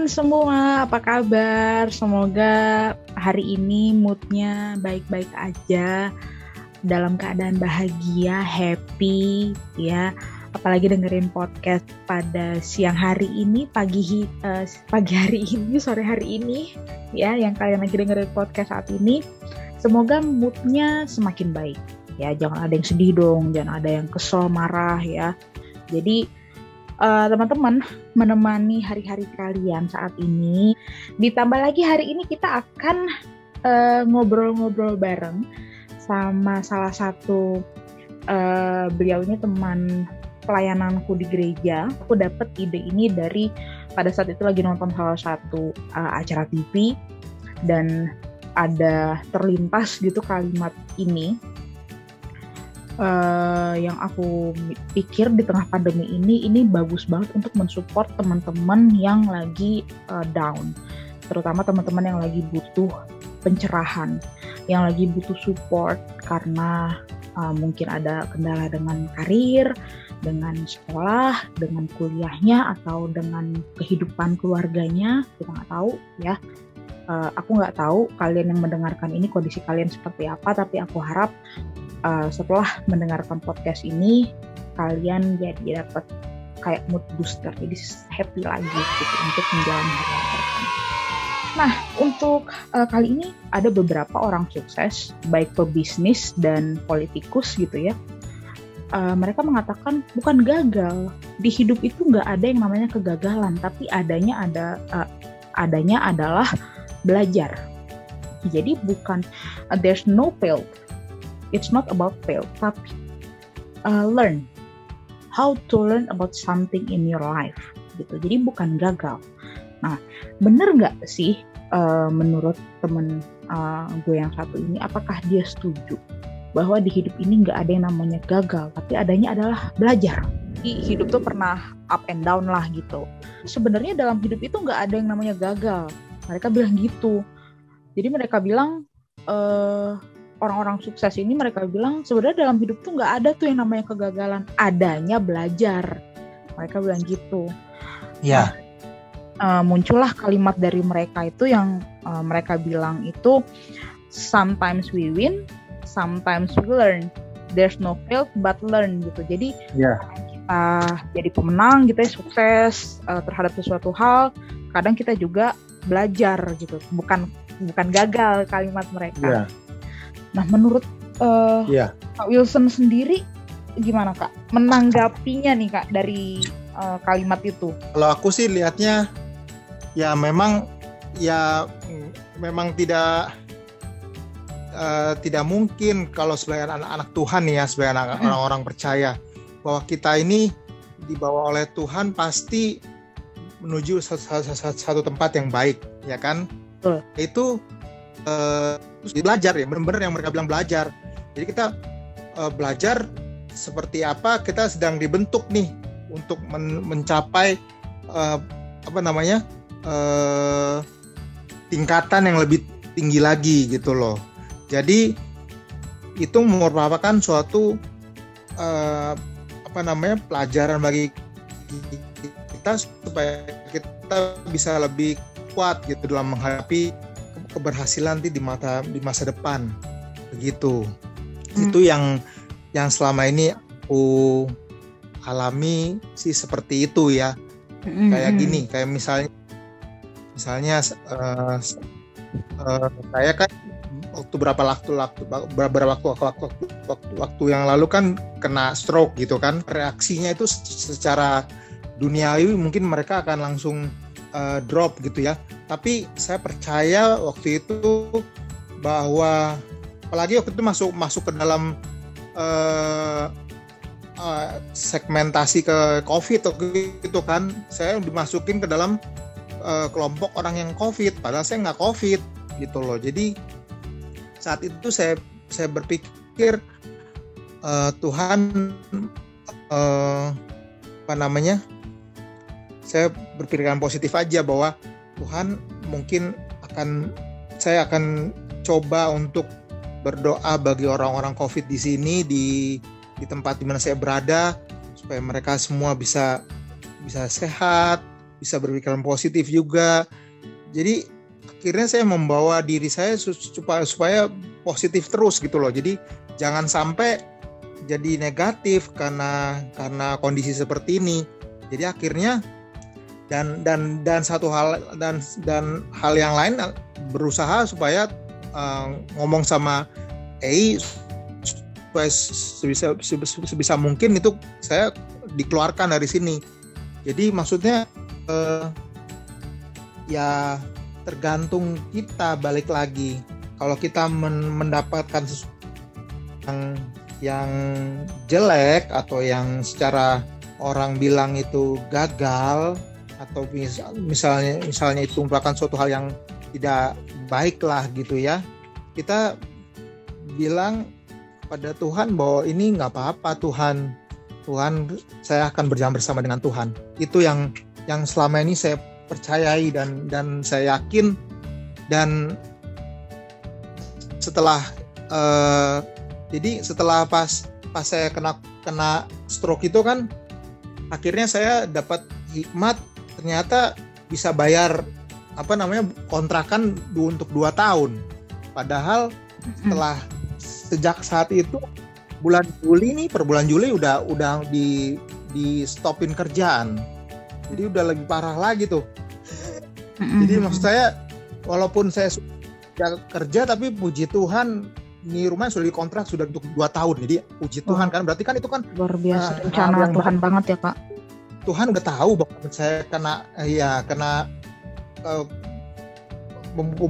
teman-teman semua, apa kabar? Semoga hari ini moodnya baik-baik aja, dalam keadaan bahagia, happy, ya. Apalagi dengerin podcast pada siang hari ini, pagi uh, pagi hari ini, sore hari ini, ya, yang kalian lagi dengerin podcast saat ini. Semoga moodnya semakin baik, ya. Jangan ada yang sedih dong, jangan ada yang kesel, marah, ya. Jadi uh, teman-teman menemani hari-hari kalian saat ini. Ditambah lagi hari ini kita akan ngobrol ngobrol-ngobrol bareng sama salah satu uh, beliau ini teman pelayananku di gereja. Aku dapat ide ini dari pada saat itu lagi nonton salah satu uh, acara TV dan ada terlintas gitu kalimat ini uh, yang aku pikir di tengah pandemi ini ini bagus banget untuk mensupport teman-teman yang lagi uh, down, terutama teman-teman yang lagi butuh pencerahan, yang lagi butuh support karena uh, mungkin ada kendala dengan karir, dengan sekolah, dengan kuliahnya atau dengan kehidupan keluarganya, kita nggak tahu ya. Uh, aku nggak tahu kalian yang mendengarkan ini kondisi kalian seperti apa, tapi aku harap uh, setelah mendengarkan podcast ini kalian jadi dapat kayak mood booster jadi happy lagi gitu untuk menjalani hari-hari Nah, untuk uh, kali ini ada beberapa orang sukses, baik pebisnis dan politikus gitu ya. Uh, mereka mengatakan bukan gagal di hidup itu nggak ada yang namanya kegagalan, tapi adanya ada uh, adanya adalah belajar. Jadi bukan uh, there's no fail, it's not about fail tapi uh, learn. How to learn about something in your life gitu. Jadi bukan gagal. Nah bener nggak sih uh, menurut temen uh, gue yang satu ini apakah dia setuju bahwa di hidup ini nggak ada yang namanya gagal tapi adanya adalah belajar? Hidup tuh pernah up and down lah gitu. Sebenarnya dalam hidup itu nggak ada yang namanya gagal. Mereka bilang gitu. Jadi mereka bilang uh, orang-orang sukses ini mereka bilang sebenarnya dalam hidup tuh nggak ada tuh yang namanya kegagalan, adanya belajar. Mereka bilang gitu. Ya. Nah, uh, muncullah kalimat dari mereka itu yang uh, mereka bilang itu sometimes we win, sometimes we learn. There's no fail but learn gitu. Jadi yeah. kita jadi pemenang gitu ya sukses uh, terhadap sesuatu hal, kadang kita juga belajar gitu. Bukan bukan gagal kalimat mereka. Yeah Nah, menurut uh, yeah. Kak Wilson sendiri gimana Kak? Menanggapinya nih Kak dari uh, kalimat itu? Kalau aku sih lihatnya ya memang ya memang tidak uh, tidak mungkin kalau sebagai anak-anak Tuhan ya sebagai anak orang-orang percaya bahwa kita ini dibawa oleh Tuhan pasti menuju satu, satu, satu tempat yang baik ya kan? Betul. Itu uh, terus belajar ya benar-benar yang mereka bilang belajar. Jadi kita uh, belajar seperti apa kita sedang dibentuk nih untuk men mencapai uh, apa namanya uh, tingkatan yang lebih tinggi lagi gitu loh. Jadi itu merupakan suatu uh, apa namanya pelajaran bagi kita supaya kita bisa lebih kuat gitu dalam menghadapi keberhasilan di mata di masa depan begitu hmm. itu yang yang selama ini aku alami sih seperti itu ya hmm. kayak gini kayak misalnya misalnya uh, uh, saya kan waktu berapa waktu waktu berapa waktu waktu, waktu waktu yang lalu kan kena stroke gitu kan reaksinya itu secara duniawi mungkin mereka akan langsung uh, drop gitu ya. Tapi saya percaya waktu itu bahwa apalagi waktu itu masuk masuk ke dalam uh, uh, segmentasi ke COVID gitu kan, saya dimasukin ke dalam uh, kelompok orang yang COVID, padahal saya nggak COVID gitu loh. Jadi saat itu saya saya berpikir uh, Tuhan uh, apa namanya saya berpikiran positif aja bahwa Tuhan mungkin akan saya akan coba untuk berdoa bagi orang-orang COVID di sini di di tempat di mana saya berada supaya mereka semua bisa bisa sehat, bisa berpikiran positif juga. Jadi akhirnya saya membawa diri saya supaya supaya positif terus gitu loh. Jadi jangan sampai jadi negatif karena karena kondisi seperti ini. Jadi akhirnya dan dan dan satu hal dan dan hal yang lain berusaha supaya uh, ngomong sama EI supaya sebisa, sebisa, sebisa mungkin itu saya dikeluarkan dari sini. Jadi maksudnya uh, ya tergantung kita balik lagi. Kalau kita men mendapatkan yang yang jelek atau yang secara orang bilang itu gagal atau misalnya misalnya itu merupakan suatu hal yang tidak baik lah gitu ya kita bilang pada Tuhan bahwa ini nggak apa-apa Tuhan Tuhan saya akan berjalan bersama dengan Tuhan. Itu yang yang selama ini saya percayai dan dan saya yakin. Dan setelah uh, jadi setelah pas pas saya kena kena stroke itu kan akhirnya saya dapat hikmat ternyata bisa bayar apa namanya kontrakan untuk dua tahun. Padahal setelah sejak saat itu bulan Juli nih per bulan Juli udah udah di di stopin kerjaan. Jadi udah lebih parah lagi tuh. Jadi maksud saya walaupun saya sudah kerja tapi puji Tuhan ini rumah sudah dikontrak sudah untuk dua tahun. Jadi puji Tuhan kan berarti kan itu kan luar biasa uh, rencana Tuhan banget ya Kak Tuhan udah tahu bahwa saya kena ya kena uh,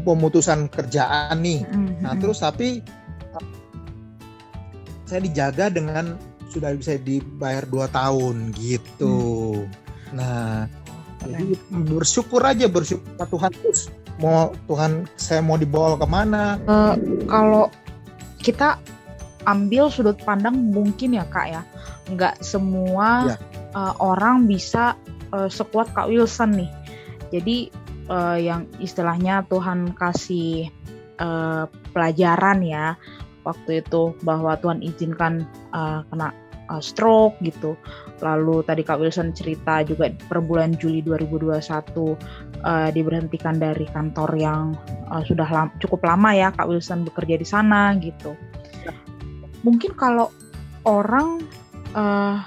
pemutusan kerjaan nih. Mm-hmm. Nah terus tapi saya dijaga dengan sudah bisa dibayar dua tahun gitu. Mm. Nah jadi bersyukur aja bersyukur Tuhan terus mau Tuhan saya mau dibawa ke mana? Uh, kalau kita ambil sudut pandang mungkin ya kak ya, nggak semua ya uh, orang bisa uh, sekuat Kak Wilson nih. Jadi uh, yang istilahnya Tuhan kasih uh, pelajaran ya waktu itu bahwa Tuhan izinkan uh, kena uh, stroke gitu. Lalu tadi Kak Wilson cerita juga per bulan Juli 2021 uh, diberhentikan dari kantor yang uh, sudah lam cukup lama ya Kak Wilson bekerja di sana gitu. Mungkin kalau orang uh,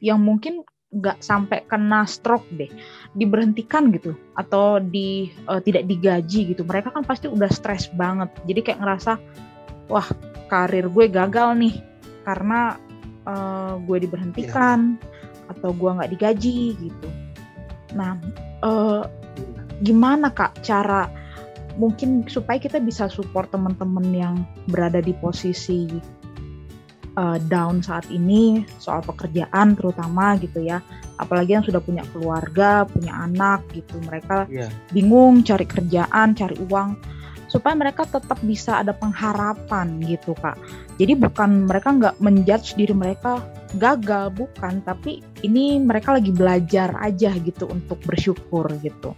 yang mungkin nggak sampai kena stroke deh diberhentikan gitu atau di uh, tidak digaji gitu mereka kan pasti udah stres banget. Jadi kayak ngerasa wah karir gue gagal nih karena uh, gue diberhentikan ya. atau gue nggak digaji gitu. Nah uh, gimana kak cara mungkin supaya kita bisa support teman-teman yang berada di posisi uh, down saat ini soal pekerjaan terutama gitu ya. Apalagi yang sudah punya keluarga punya anak gitu. Mereka yeah. bingung cari kerjaan cari uang. Supaya mereka tetap bisa ada pengharapan gitu kak. Jadi bukan mereka nggak menjudge diri mereka gagal bukan. Tapi ini mereka lagi belajar aja gitu untuk bersyukur gitu.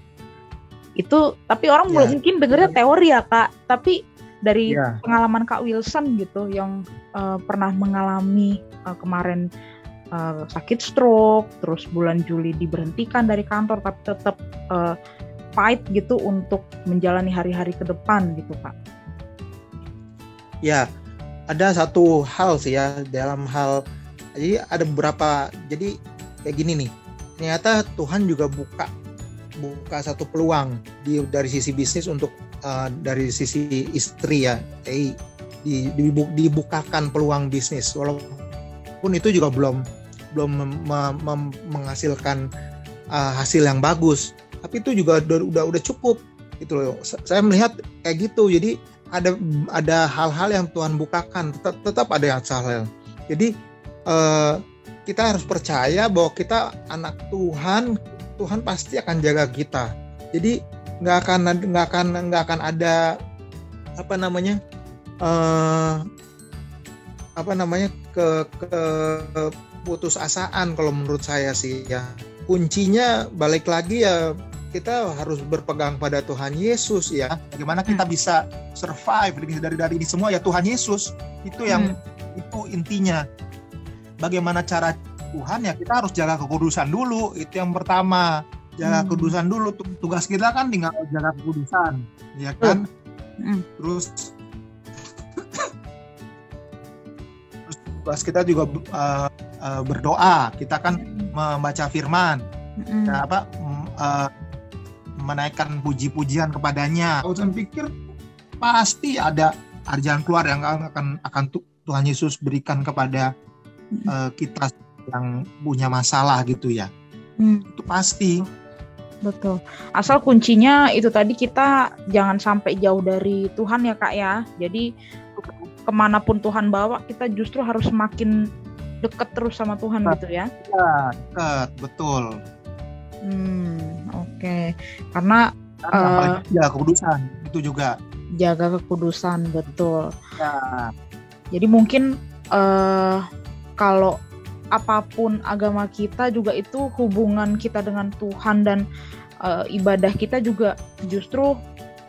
Itu tapi orang yeah. mungkin dengernya teori ya kak. Tapi dari yeah. pengalaman Kak Wilson gitu yang uh, pernah mengalami uh, kemarin uh, sakit stroke, terus bulan Juli diberhentikan dari kantor tapi tetap uh, fight gitu untuk menjalani hari-hari ke depan gitu Pak. Ya, ada satu hal sih ya dalam hal jadi ada beberapa jadi kayak gini nih. Ternyata Tuhan juga buka buka satu peluang di dari sisi bisnis untuk uh, dari sisi istri ya, eh, di, dibukakan peluang bisnis walaupun itu juga belum belum mem, mem, menghasilkan uh, hasil yang bagus, tapi itu juga udah udah, udah cukup gitu loh. Saya melihat kayak gitu, jadi ada ada hal-hal yang Tuhan bukakan, tetap tetap ada yang salah. Jadi uh, kita harus percaya bahwa kita anak Tuhan, Tuhan pasti akan jaga kita. Jadi nggak akan nggak akan nggak akan ada apa namanya uh, apa namanya ke, ke putus asaan kalau menurut saya sih ya kuncinya balik lagi ya kita harus berpegang pada Tuhan Yesus ya bagaimana kita hmm. bisa survive dari dari ini semua ya Tuhan Yesus itu yang hmm. itu intinya bagaimana cara Tuhan ya kita harus jaga kekudusan dulu. Itu yang pertama. Jaga hmm. kekudusan dulu. Tugas kita kan tinggal jaga kekudusan ya kan? Hmm. terus terus tugas kita juga uh, uh, berdoa. Kita kan hmm. membaca firman. Hmm. ya, apa uh, menaikkan puji-pujian kepadanya. Saya pikir pasti ada arjan keluar yang akan akan Tuhan Yesus berikan kepada uh, kita yang punya masalah gitu ya hmm. itu pasti Betul. Asal kuncinya itu tadi kita jangan sampai jauh dari Tuhan ya kak ya. Jadi ke mana pun Tuhan bawa kita justru harus semakin dekat terus sama Tuhan gitu ya. Iya, dekat, betul. Hmm, oke. Okay. Karena uh, ya kekudusan itu juga. Jaga kekudusan, betul. Ya. Jadi mungkin uh, kalau apa pun agama kita juga itu hubungan kita dengan Tuhan dan uh, ibadah kita juga justru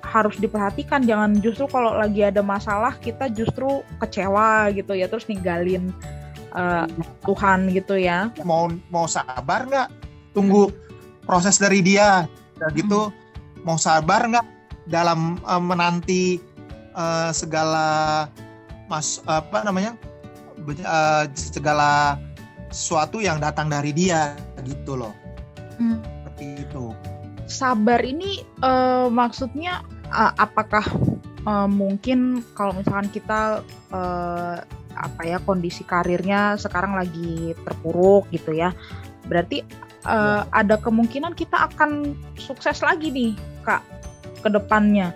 harus diperhatikan. Jangan justru kalau lagi ada masalah kita justru kecewa gitu ya terus ninggalin uh, Tuhan gitu ya. Mau mau sabar nggak? Tunggu proses dari dia. Gitu hmm. mau sabar nggak dalam uh, menanti uh, segala mas apa namanya? Uh, segala sesuatu yang datang dari dia gitu loh hmm. seperti itu sabar ini uh, maksudnya uh, apakah uh, mungkin kalau misalkan kita uh, apa ya kondisi karirnya sekarang lagi terpuruk gitu ya berarti uh, ya. ada kemungkinan kita akan sukses lagi nih kak ke depannya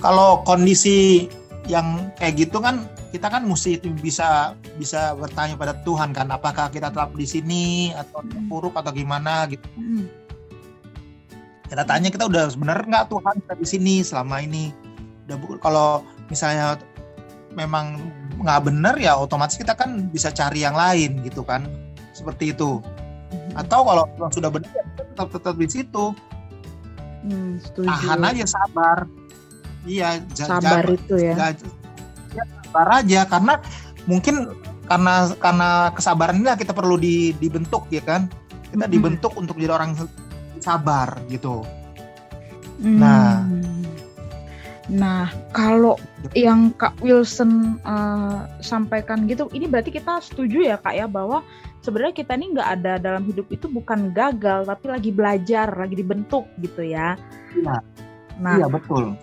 kalau kondisi yang kayak gitu kan kita kan mesti bisa bisa bertanya pada Tuhan kan apakah kita tetap di sini atau buruk atau gimana gitu. Hmm. kita tanya kita udah bener nggak Tuhan kita di sini selama ini? Udah kalau misalnya memang nggak bener ya otomatis kita kan bisa cari yang lain gitu kan seperti itu. Hmm. atau kalau sudah benar ya tetap tetap di situ. Hmm, tahan aja sabar. Iya sabar itu ya sabar aja karena mungkin karena karena kesabaran inilah kita perlu di, dibentuk ya kan? Kita hmm. dibentuk untuk jadi orang sabar gitu. Hmm. nah. Nah kalau yang kak Wilson uh, sampaikan gitu ini berarti kita setuju ya kak ya bahwa sebenarnya kita ini nggak ada dalam hidup itu bukan gagal tapi lagi belajar lagi dibentuk gitu ya. Iya. Nah iya betul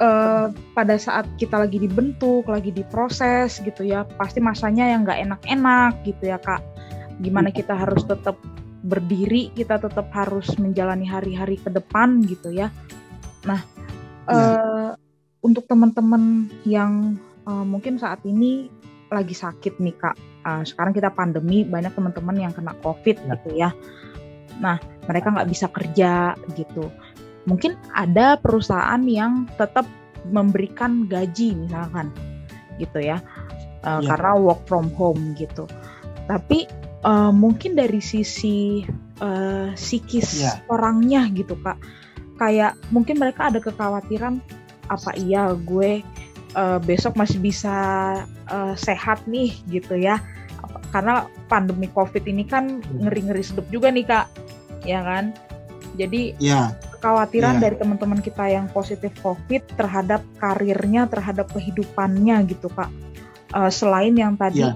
uh, pada saat kita lagi dibentuk, lagi diproses gitu ya, pasti masanya yang nggak enak-enak gitu ya kak. Gimana kita harus tetap berdiri, kita tetap harus menjalani hari-hari ke depan gitu ya. Nah, ya. uh, untuk teman-teman yang uh, mungkin saat ini lagi sakit nih kak, uh, sekarang kita pandemi, banyak teman-teman yang kena COVID ya. gitu ya. Nah, mereka nggak bisa kerja gitu mungkin ada perusahaan yang tetap memberikan gaji misalkan gitu ya. Uh, ya. karena work from home gitu. Tapi uh, mungkin dari sisi uh, psikis ya. orangnya gitu kak. Kayak mungkin mereka ada kekhawatiran apa iya gue uh, besok masih bisa uh, sehat nih gitu ya. Karena pandemi covid ini kan iya. ngeri-ngeri sedep juga nih kak. Ya kan? Jadi ya kekhawatiran yeah. dari teman-teman kita yang positif COVID terhadap karirnya, terhadap kehidupannya gitu Pak. Uh, selain yang tadi yeah.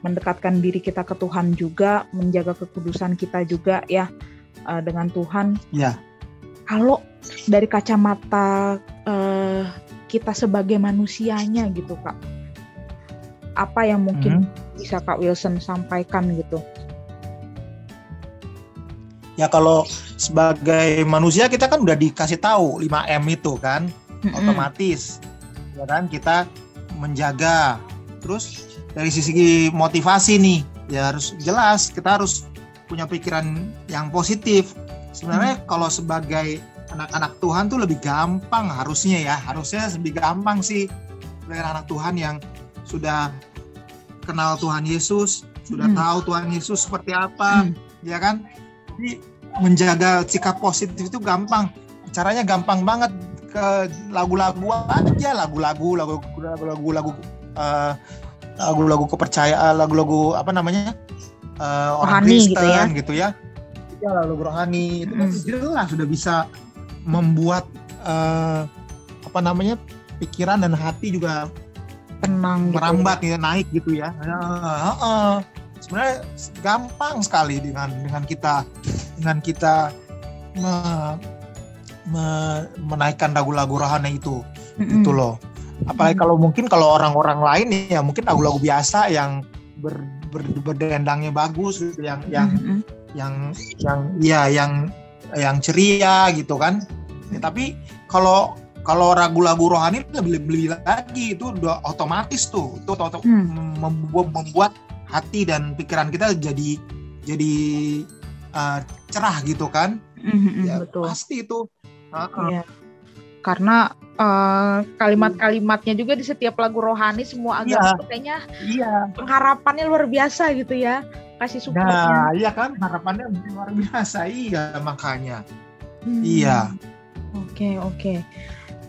mendekatkan diri kita ke Tuhan juga, menjaga kekudusan kita juga ya uh, dengan Tuhan. Yeah. Kalau dari kacamata uh, kita sebagai manusianya gitu Kak, apa yang mungkin mm -hmm. bisa Kak Wilson sampaikan gitu? Ya kalau sebagai manusia kita kan udah dikasih tahu 5M itu kan mm-hmm. otomatis ya kan kita menjaga terus dari sisi motivasi nih ya harus jelas kita harus punya pikiran yang positif sebenarnya mm. kalau sebagai anak-anak Tuhan tuh lebih gampang harusnya ya harusnya lebih gampang sih sebagai anak Tuhan yang sudah kenal Tuhan Yesus sudah mm. tahu Tuhan Yesus seperti apa mm. ya kan jadi menjaga sikap positif itu gampang. Caranya gampang banget. Ke lagu-lagu aja. Lagu-lagu lagu-lagu lagu uh, lagu-lagu kepercayaan lagu-lagu apa namanya? Uh, orang Rohani Kristen gitu ya. gitu ya. Ya lagu rohani. Itu kan jelas sudah bisa membuat uh, apa namanya? Pikiran dan hati juga tenang merambat gitu ya. naik gitu ya. Uh, uh, sebenarnya gampang sekali dengan dengan kita dengan kita me, me, menaikkan lagu-lagu rohani itu mm-hmm. itu loh apalagi kalau mungkin kalau orang-orang lain ya mungkin lagu-lagu biasa yang ber, ber, berdendangnya bagus gitu yang yang mm-hmm. yang yang ya yang yang ceria gitu kan ya, tapi kalau kalau lagu-lagu rohani lebih lebih lagi itu udah otomatis tuh itu otomatis hmm. membuat membuat hati dan pikiran kita jadi jadi uh, cerah gitu kan? Mm-hmm, ya, betul. pasti itu. Uh-uh. yeah. karena uh, kalimat-kalimatnya juga di setiap lagu rohani semua agama yeah. kayaknya yeah. pengharapannya luar biasa gitu ya. Kasih supportnya nah iya kan? Harapannya luar biasa. Iya makanya. Hmm. iya. Oke okay, oke. Okay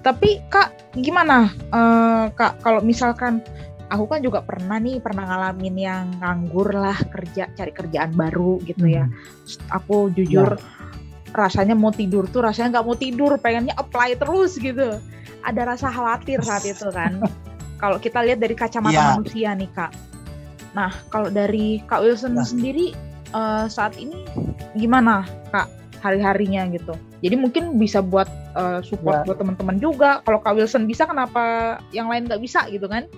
tapi kak gimana? Uh, kak kalau misalkan aku kan juga pernah nih pernah ngalamin yang nganggur lah kerja cari kerjaan baru gitu ya hmm. aku jujur ya. rasanya mau tidur tuh rasanya nggak mau tidur pengennya apply terus gitu ada rasa khawatir saat itu kan kalau kita lihat dari kacamata ya. manusia nih kak nah kalau dari kak Wilson ya. sendiri uh, saat ini gimana kak hari-harinya gitu jadi mungkin bisa buat uh, support ya. buat teman-teman juga. Kalau Kak Wilson bisa, kenapa yang lain nggak bisa gitu kan?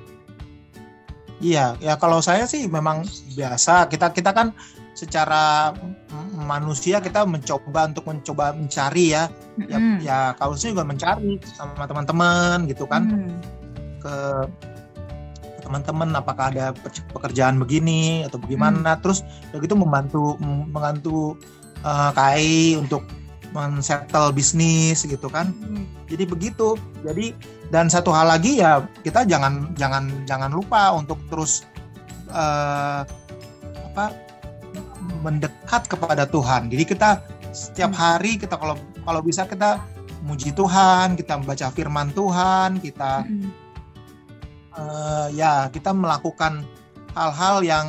Iya, ya kalau saya sih memang biasa. Kita kita kan secara manusia kita mencoba untuk mencoba mencari ya. Ya, ya kalau saya juga mencari sama teman-teman gitu kan. Mm. Ke teman-teman apakah ada pekerjaan begini atau bagaimana. Mm. Terus begitu membantu membantu uh, KAI untuk men-settle bisnis gitu kan. Hmm. Jadi begitu. Jadi dan satu hal lagi ya kita jangan jangan jangan lupa untuk terus uh, apa mendekat kepada Tuhan. Jadi kita setiap hmm. hari kita kalau kalau bisa kita muji Tuhan, kita membaca firman Tuhan, kita hmm. uh, ya kita melakukan hal-hal yang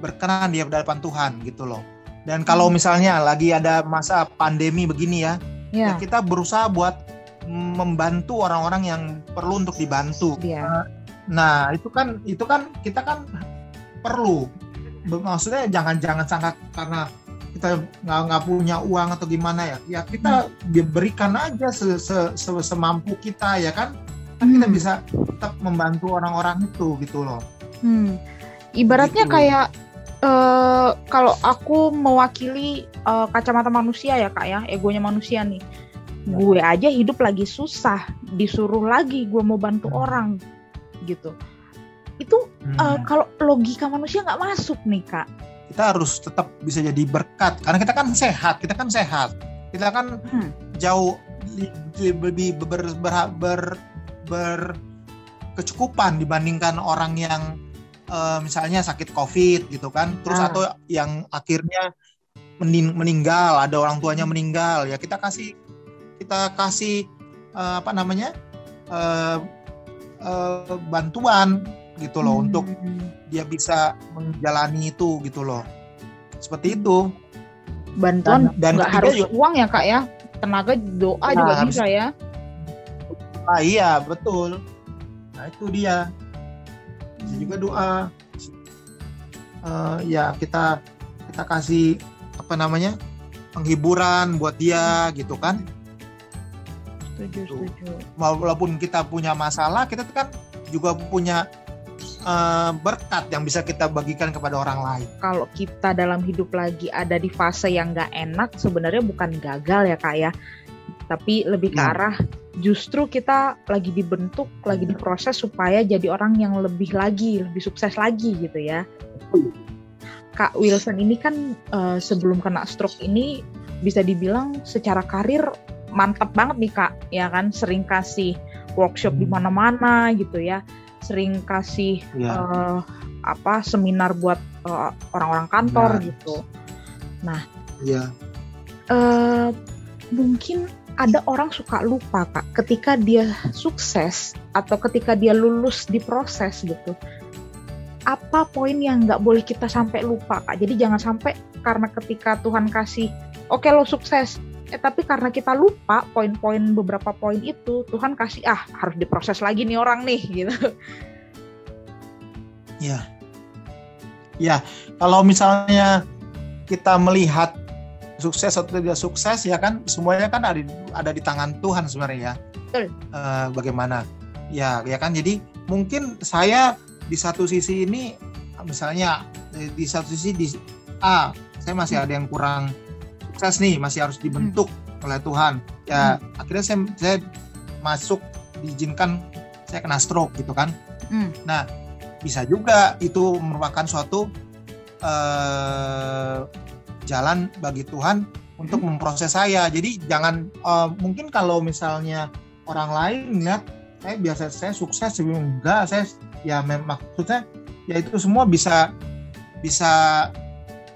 berkenan di hadapan Tuhan gitu loh. Dan kalau misalnya lagi ada masa pandemi begini ya, yeah. ya kita berusaha buat membantu orang-orang yang perlu untuk dibantu. Yeah. Nah itu kan itu kan kita kan perlu. Maksudnya jangan-jangan sangat karena kita nggak nggak punya uang atau gimana ya ya kita hmm. berikan aja se, se, se, semampu kita ya kan kan hmm. kita bisa tetap membantu orang-orang itu gitu loh hmm. ibaratnya gitu. kayak uh, kalau aku mewakili uh, kacamata manusia ya kak ya, egonya manusia nih. Gue aja hidup lagi susah, disuruh lagi gue mau bantu hmm. orang, gitu. Itu hmm. uh, kalau logika manusia nggak masuk nih kak. Kita harus tetap bisa jadi berkat, karena kita kan sehat, kita kan sehat, kita kan hmm. jauh lebih ber, ber, ber, ber kecukupan dibandingkan orang yang uh, misalnya sakit covid gitu kan. Terus ah. atau yang akhirnya mening meninggal ada orang tuanya meninggal ya kita kasih kita kasih uh, apa namanya uh, uh, bantuan gitu loh hmm. untuk dia bisa menjalani itu gitu loh. Seperti itu. Bantuan dan, dan harus juga, uang ya kak ya? Tenaga doa nah, juga bisa ya? Ah iya betul. Nah itu dia juga doa uh, ya kita kita kasih apa namanya penghiburan buat dia gitu kan setuju gitu. setuju walaupun kita punya masalah kita kan juga punya uh, berkat yang bisa kita bagikan kepada orang lain. Kalau kita dalam hidup lagi ada di fase yang nggak enak, sebenarnya bukan gagal ya kak ya, tapi lebih ke hmm. arah justru kita lagi dibentuk, lagi diproses supaya jadi orang yang lebih lagi, lebih sukses lagi gitu ya. Kak Wilson ini kan uh, sebelum kena stroke ini bisa dibilang secara karir mantap banget nih kak, ya kan sering kasih workshop di hmm. mana-mana gitu ya, sering kasih ya. uh, apa seminar buat eh, orang-orang kantor nah. gitu. Nah, ya. uh, mungkin ada orang suka lupa kak. Ketika dia sukses atau ketika dia lulus di proses gitu apa poin yang nggak boleh kita sampai lupa kak? Jadi jangan sampai karena ketika Tuhan kasih oke lo sukses. Eh tapi karena kita lupa poin-poin beberapa poin itu Tuhan kasih ah harus diproses lagi nih orang nih gitu. Ya ya kalau misalnya kita melihat sukses atau tidak sukses ya kan semuanya kan ada ada di tangan Tuhan sebenarnya ya Betul. Uh, bagaimana ya ya kan jadi mungkin saya di satu sisi ini misalnya di satu sisi di A saya masih ada yang kurang sukses nih masih harus dibentuk hmm. oleh Tuhan ya hmm. akhirnya saya saya masuk diizinkan saya kena stroke gitu kan hmm. nah bisa juga itu merupakan suatu uh, jalan bagi Tuhan untuk hmm. memproses saya jadi jangan uh, mungkin kalau misalnya orang lain lihat saya biasa saya sukses sebelum enggak saya ya maksudnya ya itu semua bisa bisa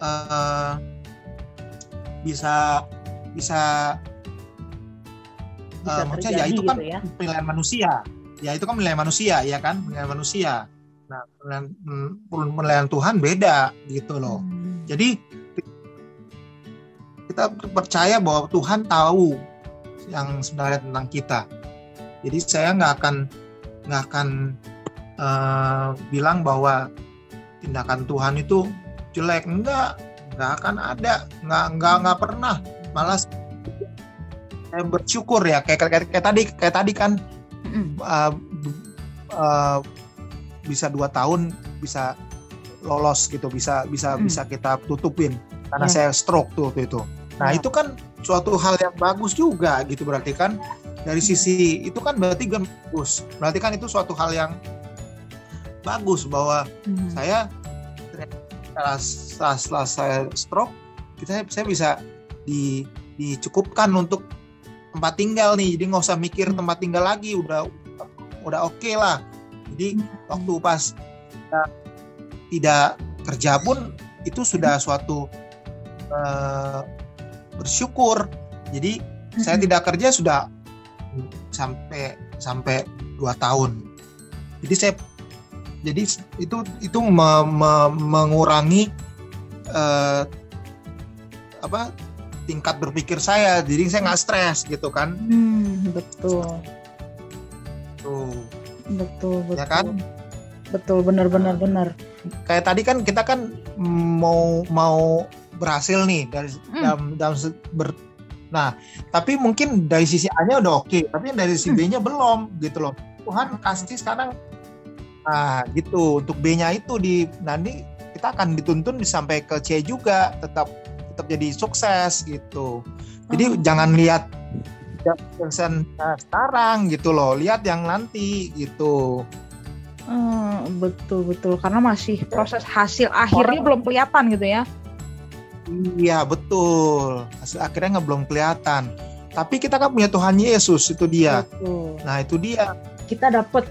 uh, bisa bisa bisa uh, maksudnya ya itu kan gitu ya? penilaian manusia ya itu kan penilaian manusia ya kan penilaian manusia nah penilaian, penilaian Tuhan beda gitu loh hmm. jadi kita percaya bahwa Tuhan tahu yang sebenarnya tentang kita. Jadi saya nggak akan nggak akan uh, bilang bahwa tindakan Tuhan itu jelek. Enggak nggak akan ada. Nggak nggak nggak pernah. Malas. Saya bersyukur ya. Kayak kayak, kayak tadi kayak tadi kan uh, uh, bisa dua tahun bisa lolos gitu bisa bisa mm. bisa kita tutupin. Karena yeah. saya stroke tuh waktu itu nah yeah. itu kan suatu hal yang bagus juga gitu berarti kan dari sisi itu kan berarti bagus berarti kan itu suatu hal yang bagus bahwa mm. saya setelah, setelah, setelah saya stroke kita saya bisa di, dicukupkan untuk tempat tinggal nih jadi nggak usah mikir hmm. tempat tinggal lagi udah udah oke okay lah jadi hmm. waktu pas kita tidak kerja pun itu sudah suatu uh, bersyukur. Jadi saya tidak kerja sudah sampai sampai dua tahun. Jadi saya jadi itu itu me, me, mengurangi uh, apa tingkat berpikir saya. Jadi saya nggak stres gitu kan. Hmm, betul. Tuh betul. Betul ya kan? Betul benar benar benar. Kayak tadi kan kita kan mau mau berhasil nih dari hmm. dalam dalam ber, nah tapi mungkin dari sisi A nya udah oke okay, tapi dari sisi hmm. B nya belum gitu loh Tuhan kasih sekarang Nah, gitu. Untuk B-nya itu di nanti kita akan dituntun sampai ke C juga, tetap tetap jadi sukses gitu. Jadi oh. jangan lihat yang sekarang gitu loh, lihat yang nanti gitu. Hmm, betul betul karena masih proses hasil akhirnya Orang, belum kelihatan gitu ya. Iya betul hasil akhirnya nggak belum kelihatan. Tapi kita kan punya Tuhan Yesus itu dia. Betul. Nah itu dia. Kita dapat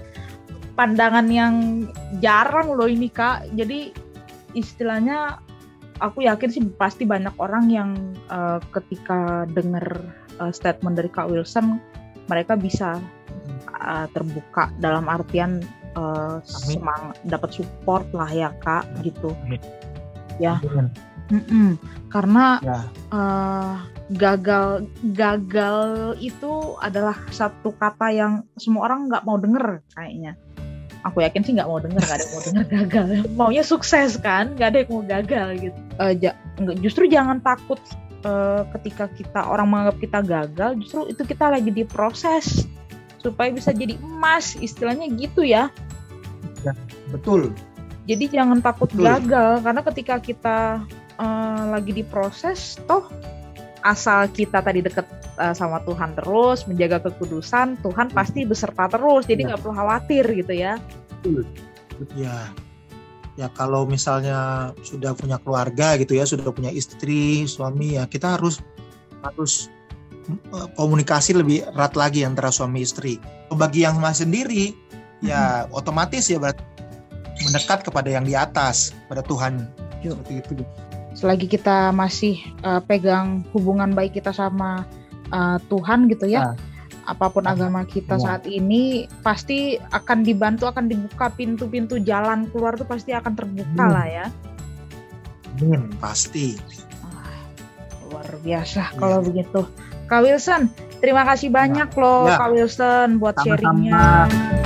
pandangan yang jarang loh ini kak jadi istilahnya aku yakin sih pasti banyak orang yang uh, ketika dengar uh, statement dari kak Wilson mereka bisa uh, terbuka dalam artian uh, semang dapat support lah ya kak gitu ya Mm -mm. karena ya. Uh, gagal gagal itu adalah satu kata yang semua orang nggak mau denger kayaknya aku yakin sih nggak mau denger nggak ada yang mau denger gagal maunya sukses kan nggak ada yang mau gagal gitu uh, ja, justru jangan takut uh, ketika kita orang menganggap kita gagal justru itu kita lagi diproses supaya bisa jadi emas istilahnya gitu ya, ya betul jadi jangan takut betul. gagal karena ketika kita uh, lagi diproses toh asal kita tadi deket uh, sama Tuhan terus menjaga kekudusan Tuhan pasti beserta terus jadi ya. nggak ya. perlu khawatir gitu ya ya ya kalau misalnya sudah punya keluarga gitu ya sudah punya istri suami ya kita harus harus eh, komunikasi lebih erat lagi antara suami istri bagi yang masih sendiri ya hmm. otomatis ya berarti mendekat kepada yang di atas pada Tuhan Yuk. seperti itu selagi kita masih uh, pegang hubungan baik kita sama uh, Tuhan gitu ya. Nah. Apa pun agama kita nah. saat ini pasti akan dibantu, akan dibuka pintu-pintu jalan keluar tuh pasti akan terbuka hmm. lah ya. Hmm, pasti. luar biasa kalau iya. begitu. Kak Wilson, terima kasih banyak ya. loh ya. Kak Wilson buat Sama-sama. sharingnya.